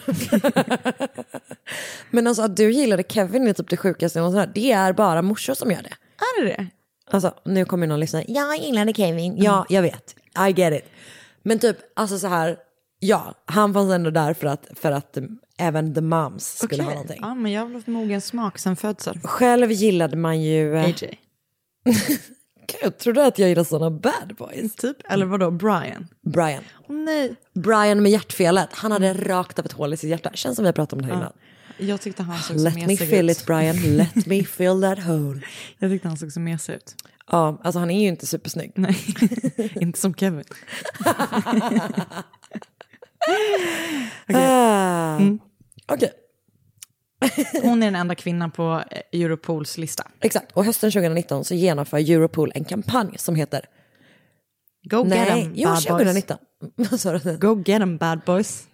men alltså att du gillade Kevin är typ det sjukaste någonsin. hört. Det är bara morsor som gör det. Är det det? Alltså nu kommer någon lyssna, jag gillade Kevin, ja jag vet, I get it. Men typ, alltså så här, ja, han fanns ändå där för att, för att även the moms skulle ha Okej. någonting. Ja, men jag har haft mogen smak sen födseln. Själv gillade man ju... eh, AJ. Gud, tror du att jag gillar sådana bad boys? Typ, eller vadå, Brian? Brian. Åh nej. Brian med hjärtfelet, han hade rakt av ett hål i sitt hjärta. Känns som vi har pratat om det här innan. Jag tyckte han såg så Let me mesig ut. it Brian, let me fill that hole. Jag tyckte han såg så mesig ut. Ja, alltså han är ju inte supersnygg. Nej, inte som Kevin. Ah. Okej, Hon är den enda kvinnan på eh, Europols lista. exakt. Och hösten 2019 så genomför Europol en kampanj som heter... Go get Nej, them, jo, bad boys. 2019. Vad sa du? Go get them, bad boys.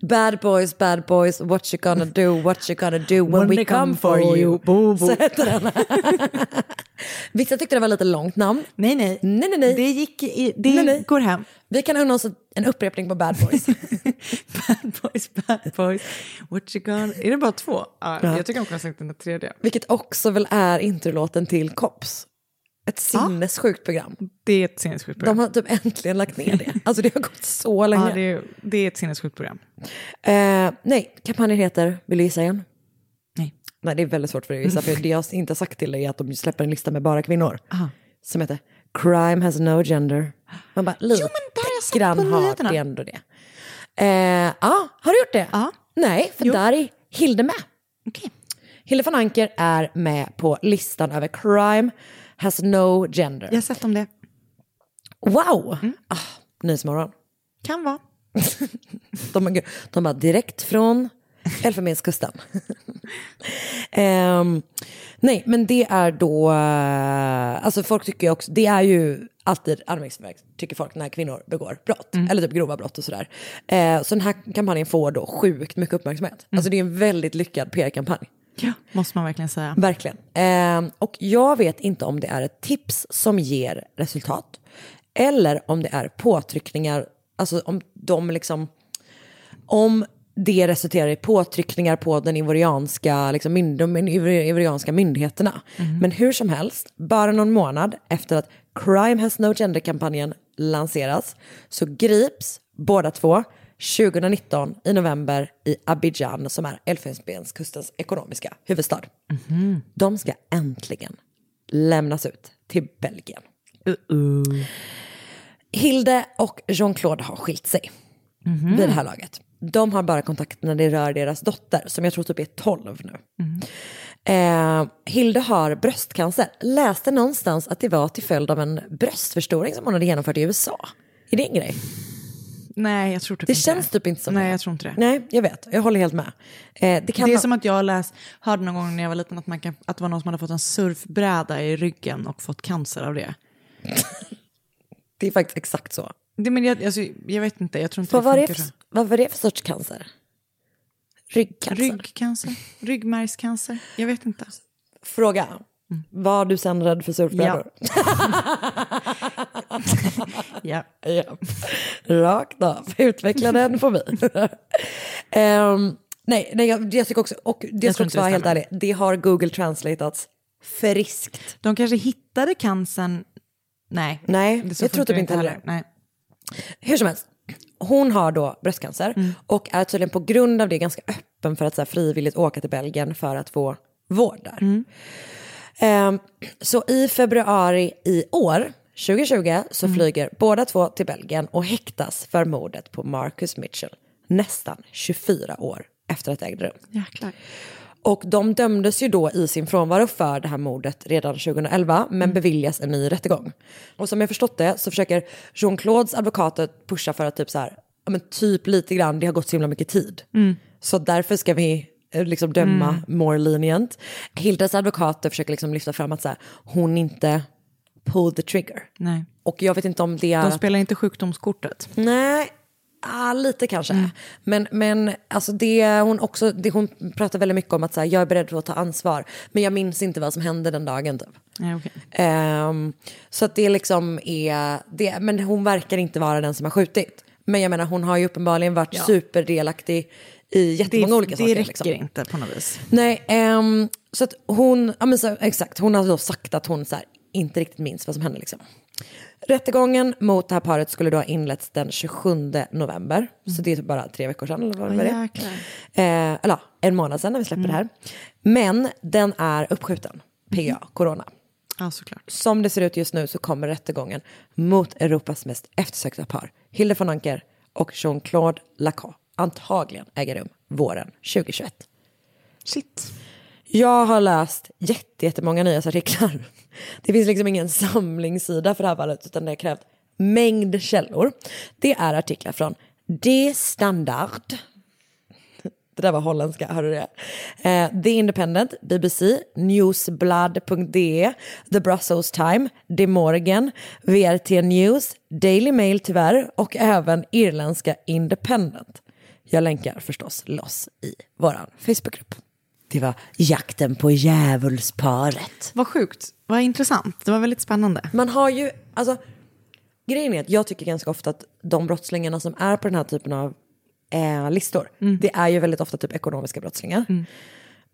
Bad boys, bad boys, what you gonna do, what you gonna do when, we come, for you. Bo, bo. Så heter den. Vissa tyckte det var lite långt namn. Nej, nej. Nej, nej, nej. Det, gick i, det Nej, nej. går hem. Vi kan unna oss en upprepning på bad boys. Bad boys, bad boys. What you gonna... Är det bara två? Ja, Jag tycker de kunde ha sagt den tredje. Vilket också väl är introlåten till Cops. Ett sinnessjukt program. Det är ett sinnessjukt program. De har typ äntligen lagt ner det. Alltså det har gått så länge. Ja, det, är, det är ett sinnessjukt program. Eh, nej, kampanjen heter, vill du gissa igen? Nej. Det är väldigt svårt för dig att gissa, för det jag inte har sagt till dig är att de släpper en lista med bara kvinnor. Aha. Som heter Crime has no gender. Man bara, lite Jo, men där grann på har det ändå det. Eh, ja, har du gjort det? Ja. Nej, för Jo. där är Hilde med. Okej. Hilde von Anker är med på listan över Crime has no gender. Jag har sett om det. Wow! Mm. Ah, Nyhetsmorgon. Kan vara. De, de bara direkt från Elfenbenskusten. Ehm, nej, men det är då, eh, alltså folk tycker ju också, det är ju alltid anmärkningsvärt tycker folk när kvinnor begår brott, eller typ grova brott och sådär. Eh, så den här kampanjen får då sjukt mycket uppmärksamhet. Alltså det är en väldigt lyckad PR-kampanj. Ja, måste man verkligen säga. Verkligen. Ehm, och jag vet inte om det är ett tips som ger resultat. Eller om det är påtryckningar, alltså om de liksom, om det resulterar i påtryckningar på den ivorianska, liksom, mynd- de ivorianska myndigheterna. Men hur som helst, bara någon månad efter att Crime has no gender-kampanjen lanseras så grips båda två 2019 i november i Abidjan som är Elfenbenskustens ekonomiska huvudstad. De ska äntligen lämnas ut till Belgien. Hilde och Jean-Claude har skilt sig vid det här laget. De har bara kontakt när det rör deras dotter, som jag tror typ är 12 nu. Eh, Hilde har bröstcancer. Läste någonstans att det var till följd av en bröstförstoring som hon hade genomfört i USA. Är det en grej? Nej, jag tror typ Det inte känns typ inte som Nej, det. jag tror inte det. Nej, jag vet. Jag håller helt med. Eh, det kan Det är ha- som att jag läst, hörde någon gång när jag var liten att, man kan, att det var någon som hade fått en surfbräda i ryggen och fått cancer av det. det är faktiskt exakt så. Det men jag, alltså, jag vet inte, jag tror inte Vad det var det, för, så. vad var det för sorts cancer? Ryggcancer? Ryggcancer? Ryggmärgscancer? Jag vet inte. Fråga. Var du sen rädd för surfbrädor? Ja. Ja. Rakt av. Utveckla den fobi. um, nej, nej, jag, tycker också, och det ska också vara helt ärlig, det har Google translatats friskt. De kanske hittade cancern... Nej, Nej, jag tror typ inte heller. Nej. Hur som helst, hon har då bröstcancer Mm. och är tydligen på grund av det ganska öppen för att så här, frivilligt åka till Belgien för att få vård där. Mm. Ehm, så i februari i år, 2020, så Mm. flyger båda två till Belgien och häktas för mordet på Marcus Mitchell nästan 24 år efter att det ägde rum. Jäklar. Och de dömdes ju då i sin frånvaro för det här mordet redan 2011 men beviljas en ny rättegång. Och som jag förstått det så försöker Jean-Claudes advokater pusha för att typ så här, ja men typ lite grann, det har gått så himla mycket tid. Så därför ska vi eh, liksom döma more lenient. Hildas advokater försöker liksom lyfta fram att så här, hon inte pulled the trigger. Nej. Och jag vet inte om det är... De spelar inte sjukdomskortet. Nej, ah, lite kanske. Men, men alltså det, hon, också, det, hon pratar väldigt mycket om att så här, jag är beredd att ta ansvar. Men jag minns inte vad som hände den dagen. Typ. Nej, okej. Ehm, så att det liksom är, det, men hon verkar inte vara den som har skjutit. Men jag menar hon har ju uppenbarligen varit superdelaktig i jättemånga det, olika det saker. räcker liksom. inte på något vis. Nej, ehm, så att hon, ja men så, exakt, hon har då sagt att hon så här, inte riktigt minns vad som hände liksom. Rättegången mot det här paret skulle då ha inletts den 27 november. Så det är typ bara tre veckor sedan eller vad var det? Eh, eller en månad sedan när vi släpper det här. Men den är uppskjuten, PGA, corona. Ja, såklart. Som det ser ut just nu så kommer rättegången mot Europas mest eftersökta par, Hilde von Anker och Jean-Claude Lacan, antagligen äger rum våren 2021. Shit. Jag har läst jätte- jättemånga nyhetsartiklar. Det finns liksom ingen samlingssida för det här fallet utan det har krävt mängd källor. Det är artiklar från De Standard. Det där var holländska, hörde du det? Eh, The Independent, BBC, Newsblad.de, The Brussels Time, De Morgan, VRT News, Daily Mail tyvärr och även irländska Independent. Jag länkar förstås loss i vår Facebookgrupp. Det var jakten på djävulsparet. Vad sjukt. Vad intressant. Det var väldigt spännande. Man har ju, alltså grejen är att jag tycker ganska ofta att de brottslingarna som är på den här typen av eh, listor, det är ju väldigt ofta typ ekonomiska brottslingar.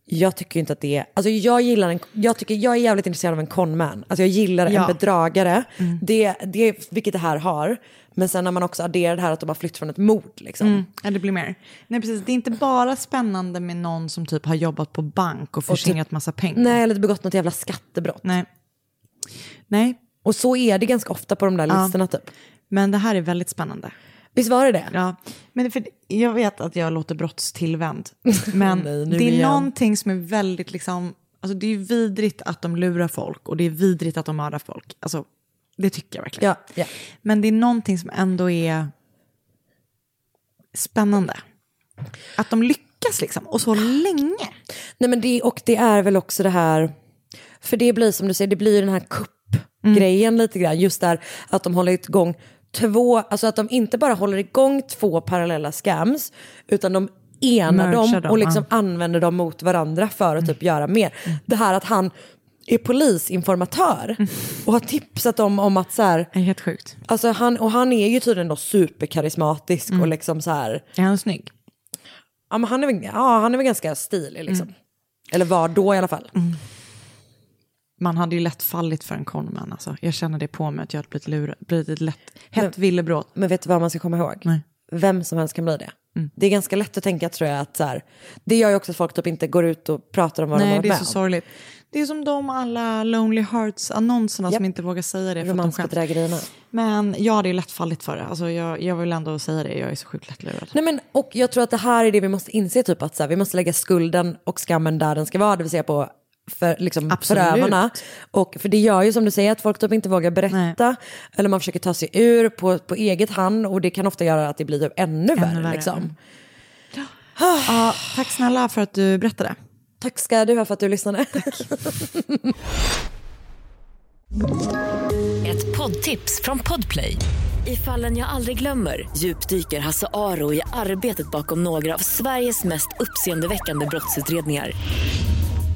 Jag tycker inte att det är, alltså jag gillar en, jag tycker, jag är jävligt intresserad av en conman. Alltså jag gillar Ja. en bedragare, det, det, vilket det här har. Men sen när man också adderar det här att de har flytt från ett mord liksom. Mm, ja, det blir mer. Nej, precis. Det är inte bara spännande med någon som typ har jobbat på bank och förskingrat massa pengar. Nej, eller begått något jävla skattebrott. Nej. Nej, Och så är det ganska ofta på de där Ja. listorna typ. men det här är väldigt spännande. Visst var det det? Ja, men för jag vet att jag låter brottstillvänd. Men Nej, det är igen. någonting som är väldigt liksom, alltså det är vidrigt att de lurar folk och det är vidrigt att de mördar folk. Alltså, det tycker jag verkligen. Ja, ja. Men det är någonting som ändå är spännande. Att de lyckas liksom, och så länge. Nej men det, och det är väl också det här, för det blir som du säger, det blir den här kuppgrejen lite grann. Just där att de håller igång två, alltså att de inte bara håller igång två parallella scams, utan de enar dem dem, och liksom ja. använder dem mot varandra för att typ göra mer. Det här att han är polisinformatör och har tipsat dem om att så här, Det är helt sjukt. alltså han, och han är ju tydligen då superkarismatisk och liksom så här, Är han snygg? ja, men han, är väl, ja, han är väl ganska stilig liksom. Eller var då i alla fall. Man hade ju lätt fallit för en conman. Alltså. Jag känner det på mig att jag hade blivit, lurad, blivit lätt, hett villebråd. Men vet du vad man ska komma ihåg? Nej. Vem som helst kan bli det. Det är ganska lätt att tänka tror jag att så här, det gör ju också att folk typ inte går ut och pratar om vad de har Nej, varit det är med så om. sorgligt. Det är som de alla Lonely Hearts-annonserna som Japp. inte vågar säga det. Romansbedrägerierna. Men jag hade ju lätt fallit för det. Alltså, jag, jag vill ändå säga det, jag är så sjukt lättlurad. Nej, men, och jag tror att det här är det vi måste inse, typ att så här, vi måste lägga skulden och skammen där den ska vara, det vill säga på för, liksom, Absolut. förövarna. Och, för det gör ju som du säger att folk typ inte vågar berätta, eller man försöker ta sig ur på, på eget hand och det kan ofta göra att det blir typ ännu, värre. värre. Liksom. Ja, tack snälla för att du berättade. Tack ska du ha för att du lyssnade. Ett poddtips från Podplay. I fallen jag aldrig glömmer djupdyker Hasse Aro i arbetet bakom några av Sveriges mest uppseendeväckande brottsutredningar.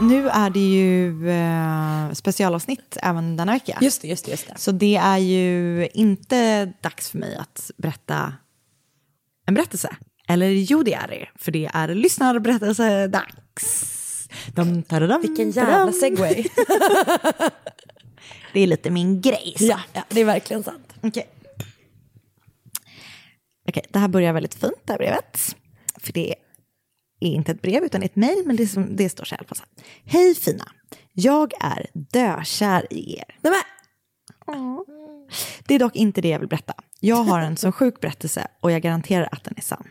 Nu är det ju eh, specialavsnitt även denna vecka. Just det, just det, just det. Så det är ju inte dags för mig att berätta en berättelse. Eller jo, det är det. För det är lyssnarberättelse-dags. Dum, tadadum, Vilken jävla segway. Det är lite min grej. så. ja, ja, det är verkligen sant. Okej. Okej, det här börjar väldigt fint, det här brevet. För det är inte ett brev utan ett mejl, men det, som, det står så här. Hej fina, jag är dökär i er. Nej, men, Det är dock inte det jag vill berätta. Jag har en så sjuk berättelse och jag garanterar att den är sann.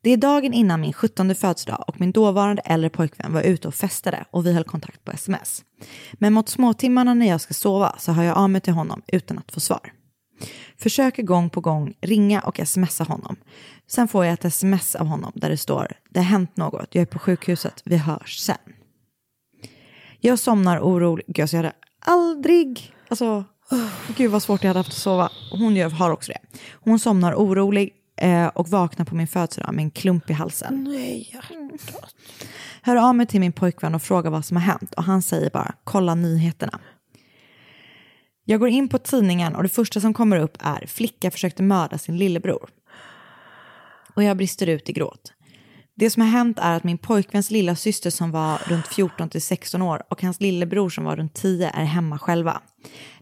Det är dagen innan min 17 födelsedag och min dåvarande äldre pojkvän var ute och festade och vi höll kontakt på sms. Men mot småtimmarna när jag ska sova så hör jag av mig till honom utan att få svar. Försöker gång på gång ringa och smsa honom. Sen får jag ett sms av honom där det står Det har hänt något, jag är på sjukhuset, vi hörs sen. Jag somnar orolig. Gud, alltså jag hade aldrig... Alltså, oh, gud vad svårt jag hade haft att sova. Hon gör, har också det. Hon somnar orolig eh, och vaknar på min födelsedag med en klump i halsen. nej. Hör av mig till min pojkvän och frågar vad som har hänt och han säger bara kolla nyheterna. Jag går in på tidningen och det första som kommer upp är flicka försökte mörda sin lillebror. Och jag brister ut i gråt. Det som har hänt är att min pojkväns lilla syster som var runt 14 till 16 år och hans lillebror som var runt 10 är hemma själva.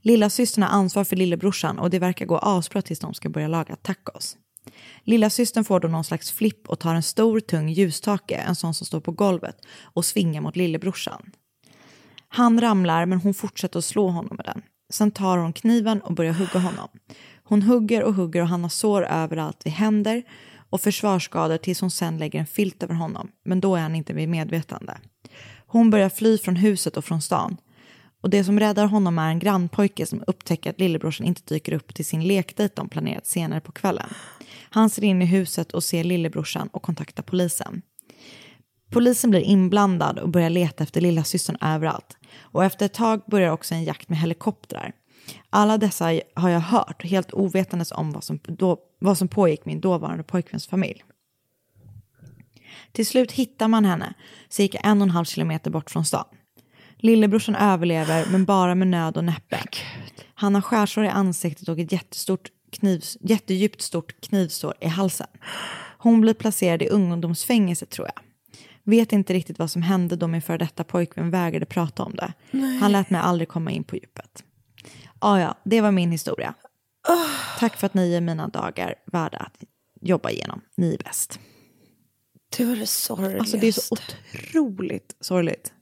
Lilla systern har ansvar för lillebrorsan och det verkar gå asbra tills de ska börja laga tacos. Lilla systern får då någon slags flipp och tar en stor tung ljusstake, en sån som står på golvet, och svingar mot lillebrorsan. Han ramlar men hon fortsätter att slå honom med den. Sen tar hon kniven och börjar hugga honom. Hon hugger och hugger och han har sår överallt vid händer och försvarsskador tills hon sen lägger en filt över honom. Men då är han inte vid medvetande. Hon börjar fly från huset och från stan. Och det som räddar honom är en grannpojke som upptäcker att lillebrorsan inte dyker upp till sin lekdejt de planerat senare på kvällen. Han ser in i huset och ser lillebrorsan och kontaktar polisen. Polisen blir inblandad och börjar leta efter lillasystern överallt. Och efter ett tag börjar också en jakt med helikoptrar. Alla dessa har jag hört, helt ovetandes om vad som, då, vad som pågick min dåvarande pojkväns familj. Till slut hittar man henne, cirka en och en halv kilometer bort från stan. Lillebrorsan överlever, men bara med nöd och näppe. Han har skärsår i ansiktet och ett jättestort knivs, jättedjupt stort knivsår i halsen. Hon blir placerad i ungdomsfängelse tror jag. Vet inte riktigt vad som hände då min före detta pojkvän vägrade prata om det. Han lät mig aldrig komma in på djupet. Ah, ja, det var min historia. Tack för att ni är mina dagar värda att jobba igenom. Ni är bäst. Det var det sorgligaste. Alltså det är så otroligt sorgligt.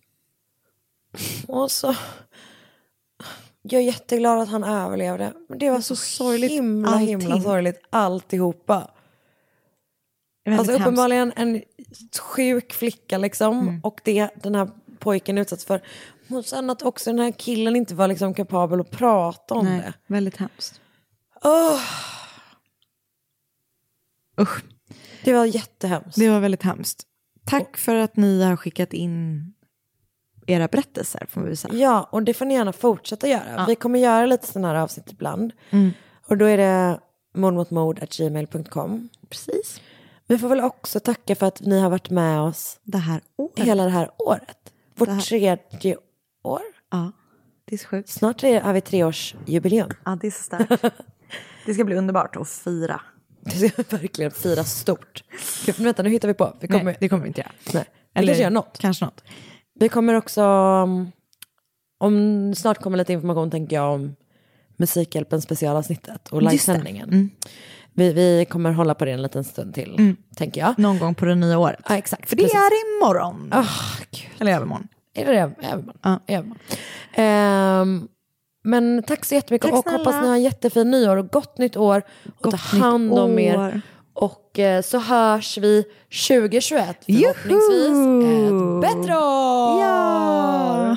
Och så... Jag är jätteglad att han överlevde. Men det var så, sorgligt. himla, allting. himla sorgligt alltihopa. Alltså hemskt. uppenbarligen en sjuk flicka liksom. Mm. Och det den här pojken utsatts för. Och sen att också den här killen inte var liksom kapabel att prata om Nej, det. väldigt hemskt. Åh, Usch, det var jättehemskt. det var väldigt hemskt. Tack för att ni har skickat in era berättelser får vi säga. Ja, och det får ni gärna fortsätta göra. Ja. Vi kommer göra lite sådana här avsnitt ibland. Mm. Och då är det mordmotmord.gmail.com. Precis. Vi får väl också tacka för att ni har varit med oss Det här året. hela det här året. Vårt Det här- tredje år. Ja, det är så sjukt. Snart tre, har vi treårsjubileum. Ja, det är så starkt. det ska bli underbart att fira. Det ska verkligen fira stort. Gud, men vänta, nu hittar vi på. Vi kommer, Nej, det kommer vi inte göra. nej. Vi kanske gör något. Kanske något. Vi kommer också, um, om snart kommer lite information tänker jag om Musikhjälpen specialavsnittet och livesändningen. Mm. Vi, vi kommer hålla på det en liten stund till, tänker jag. Någon gång på det nya året. Ja, exakt. För det precis. är imorgon. Ah, gud. Eller övermorgon. Är det det? Övermorgon. Ja. Övermorgon. Ehm, men tack så jättemycket Tack och snälla. hoppas ni har en jättefin nyår och gott nytt år. Och Gott ta hand om er. Och eh, så hörs vi 2021 förhoppningsvis Juhu! ett bättre år. Ja!